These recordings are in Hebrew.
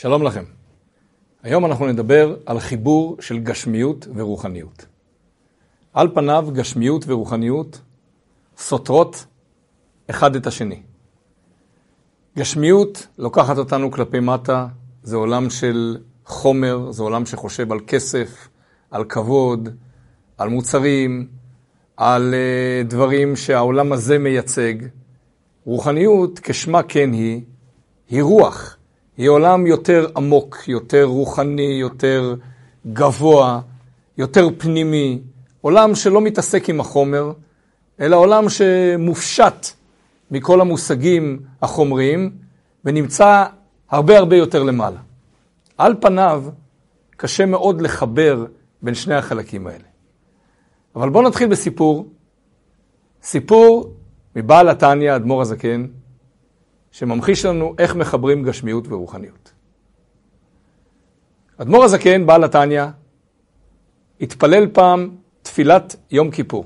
שלום לכם. היום אנחנו נדבר על חיבור של גשמיות ורוחניות. על פניו גשמיות ורוחניות סותרות אחד את השני. גשמיות לוקחת אותנו כלפי מטה, זה עולם של חומר, זה עולם שחושב על כסף, על כבוד, על מוצרים, על uh, דברים שהעולם הזה מייצג. רוחניות, כשמה כן היא, היא רוח. היא עולם יותר עמוק, יותר רוחני, יותר גבוה, יותר פנימי. עולם שלא מתעסק עם החומר, אלא עולם שמופשט מכל המושגים החומריים ונמצא הרבה הרבה יותר למעלה. על פניו, קשה מאוד לחבר בין שני החלקים האלה. אבל בואו נתחיל בסיפור. סיפור מבעל התניא, אדמו"ר הזקן, שממחיש לנו איך מחברים גשמיות ורוחניות. אדמו"ר הזקן, בעל התניא, התפלל פעם תפילת יום כיפור.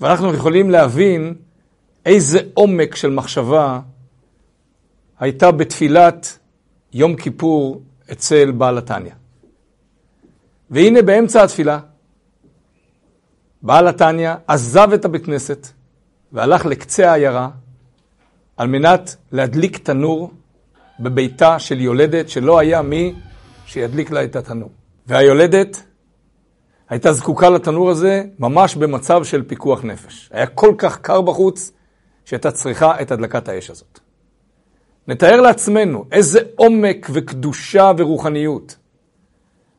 ואנחנו יכולים להבין איזה עומק של מחשבה הייתה בתפילת יום כיפור אצל בעל התניא. והנה באמצע התפילה, בעל התניא עזב את הבית כנסת והלך לקצה העיירה על מנת להדליק תנור בביתה של יולדת שלא היה מי שידליק לה את התנור. והיולדת הייתה זקוקה לתנור הזה ממש במצב של פיקוח נפש. היה כל כך קר בחוץ שהייתה צריכה את הדלקת האש הזאת. נתאר לעצמנו איזה עומק וקדושה ורוחניות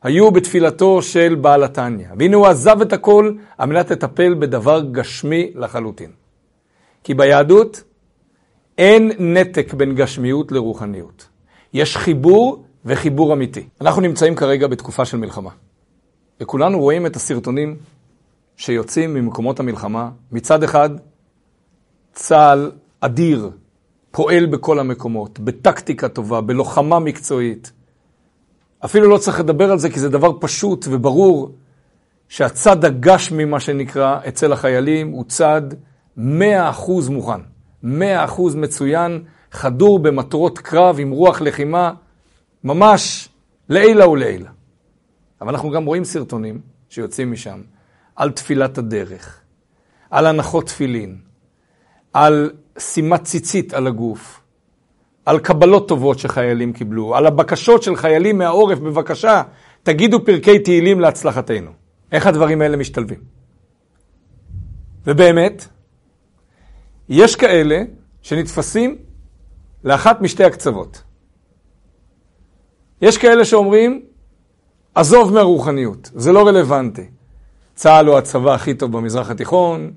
היו בתפילתו של בעל התניא. והנה הוא עזב את הכל על מנת לטפל בדבר גשמי לחלוטין. כי ביהדות אין נתק בין גשמיות לרוחניות. יש חיבור וחיבור אמיתי. אנחנו נמצאים כרגע בתקופה של מלחמה. וכולנו רואים את הסרטונים שיוצאים ממקומות המלחמה. מצד אחד, צה"ל אדיר, פועל בכל המקומות, בטקטיקה טובה, בלוחמה מקצועית. אפילו לא צריך לדבר על זה כי זה דבר פשוט וברור שהצד הגשמי, מה שנקרא, אצל החיילים הוא צד 100% מוכן. 100% מצוין, חדור במטרות קרב עם רוח לחימה, ממש לעילה ולעילה. אבל אנחנו גם רואים סרטונים שיוצאים משם על תפילת הדרך, על הנחות תפילין, על שימת ציצית על הגוף, על קבלות טובות שחיילים קיבלו, על הבקשות של חיילים מהעורף, בבקשה, תגידו פרקי תהילים להצלחתנו. איך הדברים האלה משתלבים? ובאמת, יש כאלה שנתפסים לאחת משתי הקצוות. יש כאלה שאומרים, עזוב מהרוחניות, זה לא רלוונטי. צה"ל הוא הצבא הכי טוב במזרח התיכון,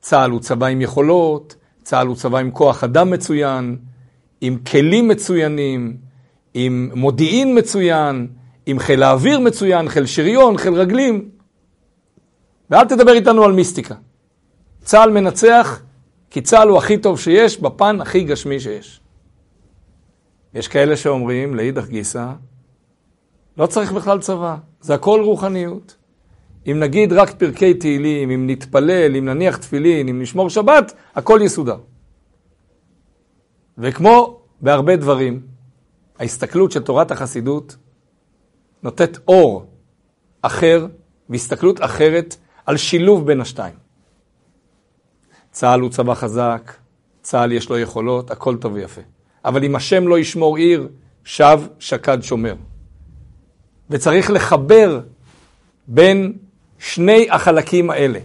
צה"ל הוא צבא עם יכולות, צה"ל הוא צבא עם כוח אדם מצוין, עם כלים מצוינים, עם מודיעין מצוין, עם חיל האוויר מצוין, חיל שריון, חיל רגלים. ואל תדבר איתנו על מיסטיקה. צה"ל מנצח כי צה"ל הוא הכי טוב שיש בפן הכי גשמי שיש. יש כאלה שאומרים, לאידך גיסא, לא צריך בכלל צבא, זה הכל רוחניות. אם נגיד רק פרקי תהילים, אם נתפלל, אם נניח תפילין, אם נשמור שבת, הכל יסודר. וכמו בהרבה דברים, ההסתכלות של תורת החסידות נותנת אור אחר והסתכלות אחרת על שילוב בין השתיים. צה"ל הוא צבא חזק, צה"ל יש לו יכולות, הכל טוב ויפה. אבל אם השם לא ישמור עיר, שב שקד שומר. וצריך לחבר בין שני החלקים האלה,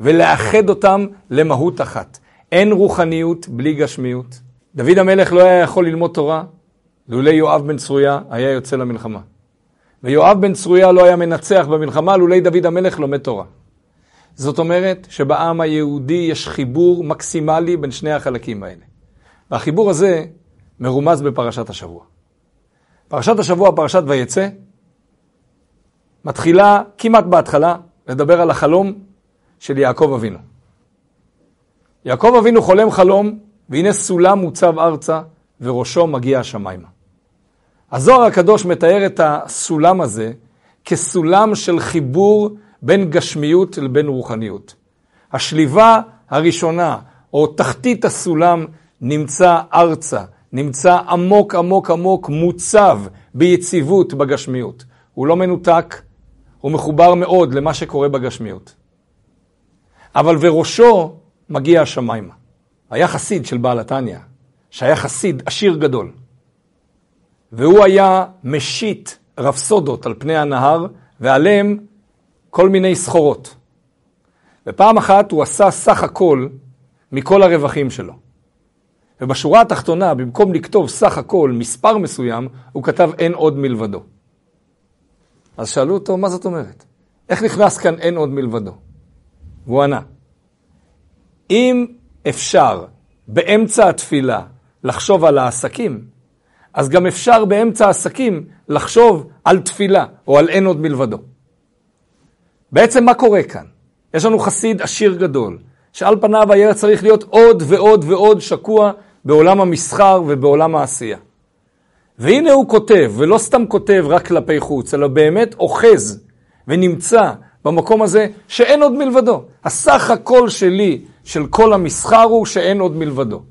ולאחד אותם למהות אחת. אין רוחניות בלי גשמיות. דוד המלך לא היה יכול ללמוד תורה, לולא יואב בן צרויה היה יוצא למלחמה. ויואב בן צרויה לא היה מנצח במלחמה, לולא דוד המלך לומד תורה. זאת אומרת שבעם היהודי יש חיבור מקסימלי בין שני החלקים האלה. והחיבור הזה מרומז בפרשת השבוע. פרשת השבוע, פרשת ויצא, מתחילה כמעט בהתחלה לדבר על החלום של יעקב אבינו. יעקב אבינו חולם חלום, והנה סולם מוצב ארצה, וראשו מגיע השמיימה. הזוהר הקדוש מתאר את הסולם הזה כסולם של חיבור בין גשמיות לבין רוחניות. השליבה הראשונה, או תחתית הסולם, נמצא ארצה, נמצא עמוק עמוק עמוק מוצב ביציבות בגשמיות. הוא לא מנותק, הוא מחובר מאוד למה שקורה בגשמיות. אבל וראשו מגיע השמיימה. היה חסיד של בעל התניא, שהיה חסיד עשיר גדול. והוא היה משית רפסודות על פני הנהר, ועליהם כל מיני סחורות. ופעם אחת הוא עשה סך הכל מכל הרווחים שלו. ובשורה התחתונה, במקום לכתוב סך הכל מספר מסוים, הוא כתב אין עוד מלבדו. אז שאלו אותו, מה זאת אומרת? איך נכנס כאן אין עוד מלבדו? והוא ענה, אם אפשר באמצע התפילה לחשוב על העסקים, אז גם אפשר באמצע העסקים לחשוב על תפילה או על אין עוד מלבדו. בעצם מה קורה כאן? יש לנו חסיד עשיר גדול, שעל פניו היה צריך להיות עוד ועוד ועוד שקוע בעולם המסחר ובעולם העשייה. והנה הוא כותב, ולא סתם כותב רק כלפי חוץ, אלא באמת אוחז ונמצא במקום הזה שאין עוד מלבדו. הסך הכל שלי, של כל המסחר הוא שאין עוד מלבדו.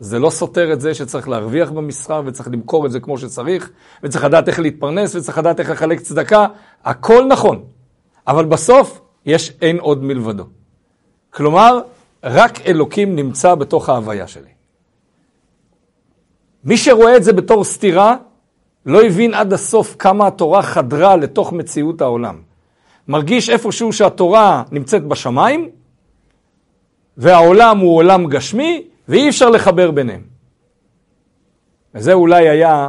זה לא סותר את זה שצריך להרוויח במסחר וצריך למכור את זה כמו שצריך, וצריך לדעת איך להתפרנס וצריך לדעת איך לחלק צדקה, הכל נכון. אבל בסוף יש אין עוד מלבדו. כלומר, רק אלוקים נמצא בתוך ההוויה שלי. מי שרואה את זה בתור סתירה, לא הבין עד הסוף כמה התורה חדרה לתוך מציאות העולם. מרגיש איפשהו שהתורה נמצאת בשמיים, והעולם הוא עולם גשמי, ואי אפשר לחבר ביניהם. וזה אולי היה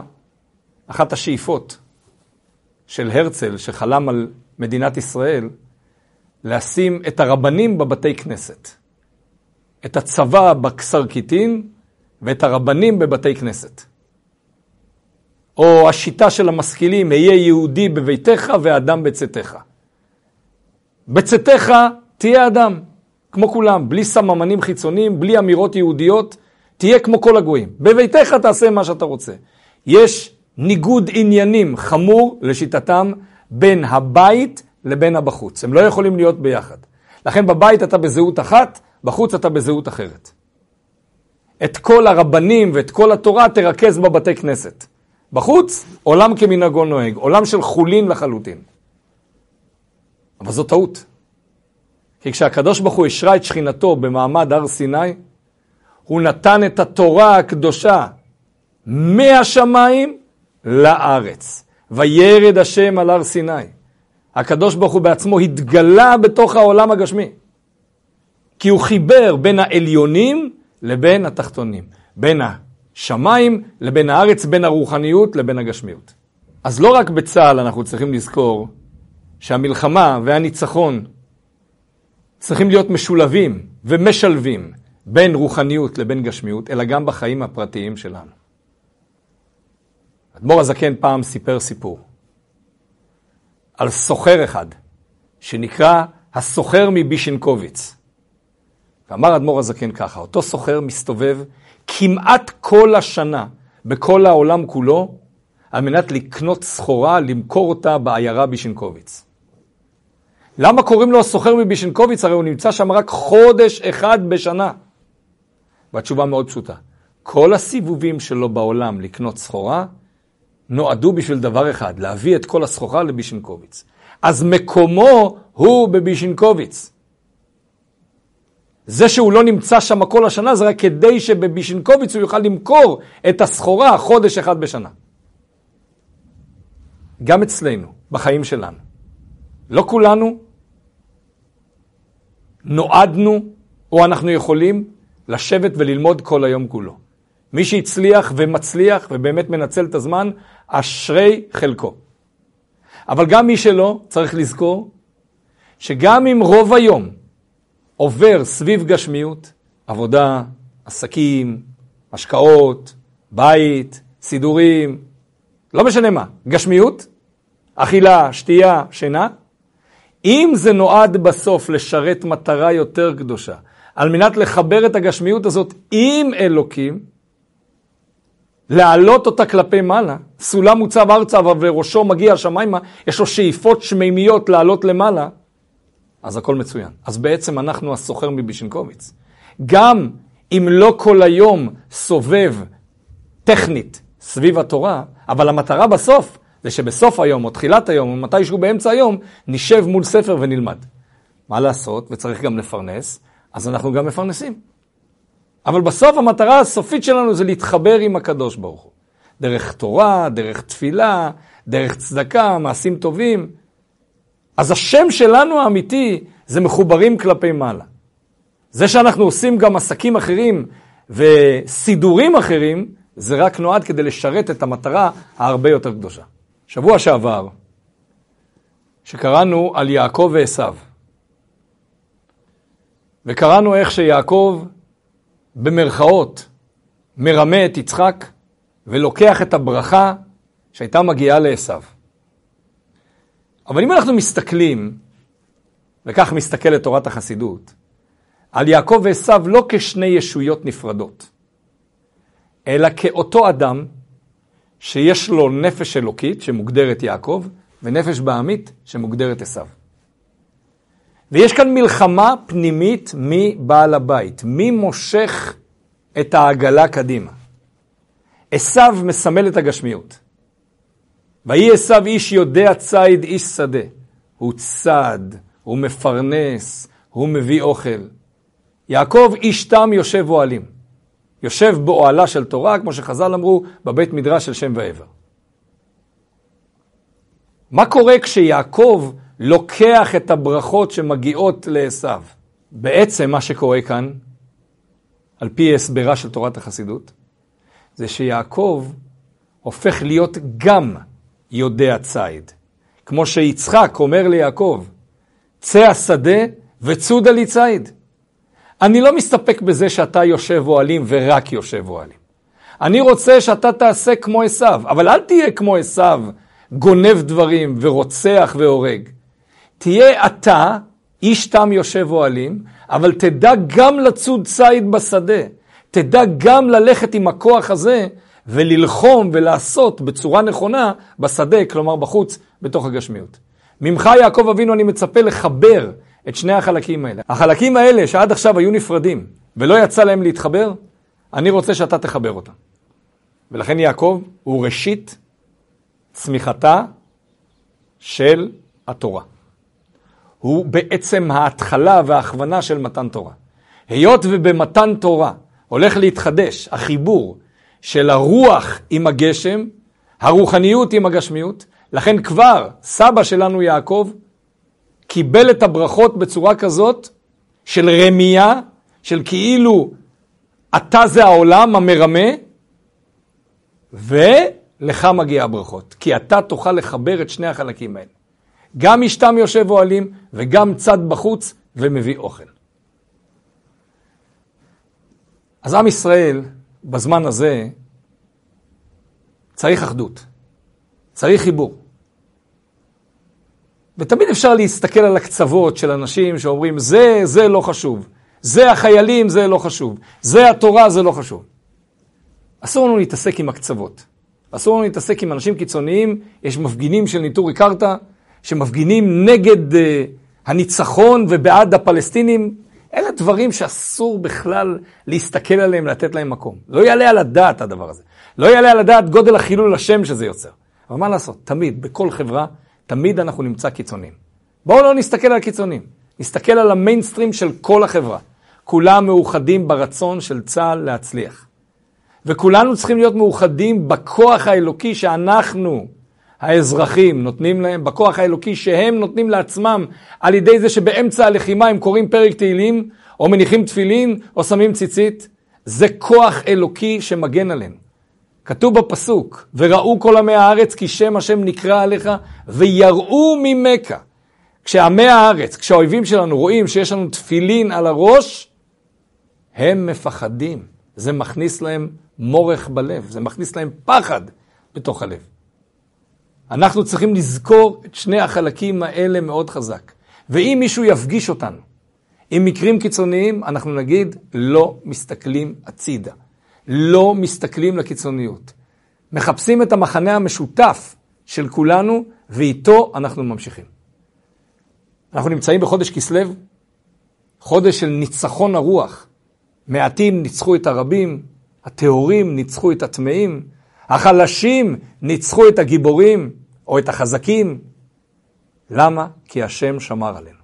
אחת השאיפות של הרצל, שחלם על מדינת ישראל, לשים את הרבנים בבתי כנסת. את הצבא בקסרקיטין ואת הרבנים בבתי כנסת. או השיטה של המשכילים, היה יהודי בביתך ואדם בצאתך. בצאתך תהיה אדם, כמו כולם, בלי סממנים חיצוניים, בלי אמירות יהודיות, תהיה כמו כל הגויים. בביתך תעשה מה שאתה רוצה. יש ניגוד עניינים חמור לשיטתם בין הבית לבין הבחוץ. הם לא יכולים להיות ביחד. לכן בבית אתה בזהות אחת, בחוץ אתה בזהות אחרת. את כל הרבנים ואת כל התורה תרכז בבתי כנסת. בחוץ, עולם כמנהגו נוהג, עולם של חולין לחלוטין. אבל זו טעות. כי כשהקדוש ברוך הוא השרה את שכינתו במעמד הר סיני, הוא נתן את התורה הקדושה מהשמיים לארץ. וירד השם על הר סיני. הקדוש ברוך הוא בעצמו התגלה בתוך העולם הגשמי. כי הוא חיבר בין העליונים לבין התחתונים. בין השמיים לבין הארץ, בין הרוחניות לבין הגשמיות. אז לא רק בצה"ל אנחנו צריכים לזכור שהמלחמה והניצחון צריכים להיות משולבים ומשלבים בין רוחניות לבין גשמיות, אלא גם בחיים הפרטיים שלנו. אדמו"ר הזקן פעם סיפר סיפור על סוחר אחד, שנקרא הסוחר מבישנקוביץ. ואמר אדמו"ר הזקן ככה, אותו סוחר מסתובב כמעט כל השנה בכל העולם כולו, על מנת לקנות סחורה, למכור אותה בעיירה בישנקוביץ. למה קוראים לו הסוחר מבישנקוביץ? הרי הוא נמצא שם רק חודש אחד בשנה. והתשובה מאוד פשוטה. כל הסיבובים שלו בעולם לקנות סחורה, נועדו בשביל דבר אחד, להביא את כל הסחורה לבישנקוביץ. אז מקומו הוא בבישנקוביץ. זה שהוא לא נמצא שם כל השנה זה רק כדי שבבישנקוביץ הוא יוכל למכור את הסחורה חודש אחד בשנה. גם אצלנו, בחיים שלנו. לא כולנו נועדנו או אנחנו יכולים לשבת וללמוד כל היום כולו. מי שהצליח ומצליח ובאמת מנצל את הזמן, אשרי חלקו. אבל גם מי שלא, צריך לזכור שגם אם רוב היום עובר סביב גשמיות, עבודה, עסקים, השקעות, בית, סידורים, לא משנה מה, גשמיות, אכילה, שתייה, שינה, אם זה נועד בסוף לשרת מטרה יותר קדושה, על מנת לחבר את הגשמיות הזאת עם אלוקים, להעלות אותה כלפי מעלה, סולם מוצב ארצה וראשו מגיע השמיימה, יש לו שאיפות שמימיות לעלות למעלה, אז הכל מצוין. אז בעצם אנחנו הסוחר מבישנקוביץ. גם אם לא כל היום סובב טכנית סביב התורה, אבל המטרה בסוף זה שבסוף היום, או תחילת היום, או מתישהו באמצע היום, נשב מול ספר ונלמד. מה לעשות, וצריך גם לפרנס, אז אנחנו גם מפרנסים. אבל בסוף המטרה הסופית שלנו זה להתחבר עם הקדוש ברוך הוא. דרך תורה, דרך תפילה, דרך צדקה, מעשים טובים. אז השם שלנו האמיתי זה מחוברים כלפי מעלה. זה שאנחנו עושים גם עסקים אחרים וסידורים אחרים, זה רק נועד כדי לשרת את המטרה ההרבה יותר קדושה. שבוע שעבר, שקראנו על יעקב ועשו, וקראנו איך שיעקב, במרכאות, מרמה את יצחק ולוקח את הברכה שהייתה מגיעה לעשו. אבל אם אנחנו מסתכלים, וכך מסתכלת תורת החסידות, על יעקב ועשו לא כשני ישויות נפרדות, אלא כאותו אדם שיש לו נפש אלוקית שמוגדרת יעקב, ונפש בעמית שמוגדרת עשו. ויש כאן מלחמה פנימית מי בעל הבית, מי מושך את העגלה קדימה. עשו מסמל את הגשמיות. ויהי עשו איש יודע ציד איש שדה. הוא צד, הוא מפרנס, הוא מביא אוכל. יעקב איש תם יושב אוהלים. יושב באוהלה של תורה, כמו שחז"ל אמרו, בבית מדרש של שם ועבר. מה קורה כשיעקב לוקח את הברכות שמגיעות לעשו? בעצם מה שקורה כאן, על פי הסברה של תורת החסידות, זה שיעקב הופך להיות גם יודע ציד. כמו שיצחק אומר ליעקב, צא השדה וצודה לי ציד. אני לא מסתפק בזה שאתה יושב אוהלים ורק יושב אוהלים. אני רוצה שאתה תעשה כמו עשיו, אבל אל תהיה כמו עשיו, גונב דברים ורוצח והורג. תהיה אתה, איש תם יושב אוהלים, אבל תדע גם לצוד ציד בשדה. תדע גם ללכת עם הכוח הזה וללחום ולעשות בצורה נכונה בשדה, כלומר בחוץ, בתוך הגשמיות. ממך, יעקב אבינו, אני מצפה לחבר את שני החלקים האלה. החלקים האלה שעד עכשיו היו נפרדים ולא יצא להם להתחבר, אני רוצה שאתה תחבר אותם. ולכן יעקב הוא ראשית צמיחתה של התורה. הוא בעצם ההתחלה וההכוונה של מתן תורה. היות ובמתן תורה הולך להתחדש החיבור של הרוח עם הגשם, הרוחניות עם הגשמיות, לכן כבר סבא שלנו יעקב קיבל את הברכות בצורה כזאת של רמייה, של כאילו אתה זה העולם המרמה, ולך מגיע הברכות. כי אתה תוכל לחבר את שני החלקים האלה. גם אשתם יושב אוהלים וגם צד בחוץ ומביא אוכל. אז עם ישראל בזמן הזה צריך אחדות, צריך חיבור. ותמיד אפשר להסתכל על הקצוות של אנשים שאומרים, זה, זה לא חשוב. זה החיילים, זה לא חשוב. זה התורה, זה לא חשוב. אסור לנו להתעסק עם הקצוות. אסור לנו להתעסק עם אנשים קיצוניים. יש מפגינים של ניטורי קרתא, שמפגינים נגד uh, הניצחון ובעד הפלסטינים. אלה דברים שאסור בכלל להסתכל עליהם, לתת להם מקום. לא יעלה על הדעת הדבר הזה. לא יעלה על הדעת גודל החילול השם שזה יוצר. אבל מה לעשות, תמיד, בכל חברה, תמיד אנחנו נמצא קיצונים. בואו לא נסתכל על קיצונים, נסתכל על המיינסטרים של כל החברה. כולם מאוחדים ברצון של צה"ל להצליח. וכולנו צריכים להיות מאוחדים בכוח האלוקי שאנחנו, האזרחים, נותנים להם, בכוח האלוקי שהם נותנים לעצמם, על ידי זה שבאמצע הלחימה הם קוראים פרק תהילים, או מניחים תפילין, או שמים ציצית. זה כוח אלוקי שמגן עלינו. כתוב בפסוק, וראו כל עמי הארץ כי שם השם נקרא עליך, ויראו ממכה. כשעמי הארץ, כשהאויבים שלנו רואים שיש לנו תפילין על הראש, הם מפחדים. זה מכניס להם מורך בלב, זה מכניס להם פחד בתוך הלב. אנחנו צריכים לזכור את שני החלקים האלה מאוד חזק. ואם מישהו יפגיש אותנו עם מקרים קיצוניים, אנחנו נגיד, לא מסתכלים הצידה. לא מסתכלים לקיצוניות. מחפשים את המחנה המשותף של כולנו, ואיתו אנחנו ממשיכים. אנחנו נמצאים בחודש כסלו, חודש של ניצחון הרוח. מעטים ניצחו את הרבים, הטהורים ניצחו את הטמאים, החלשים ניצחו את הגיבורים או את החזקים. למה? כי השם שמר עלינו.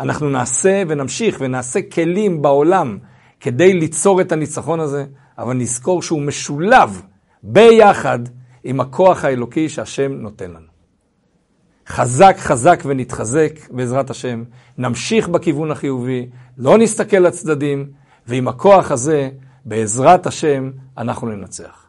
אנחנו נעשה ונמשיך ונעשה כלים בעולם כדי ליצור את הניצחון הזה, אבל נזכור שהוא משולב ביחד עם הכוח האלוקי שהשם נותן לנו. חזק חזק ונתחזק בעזרת השם, נמשיך בכיוון החיובי, לא נסתכל לצדדים, ועם הכוח הזה, בעזרת השם, אנחנו ננצח.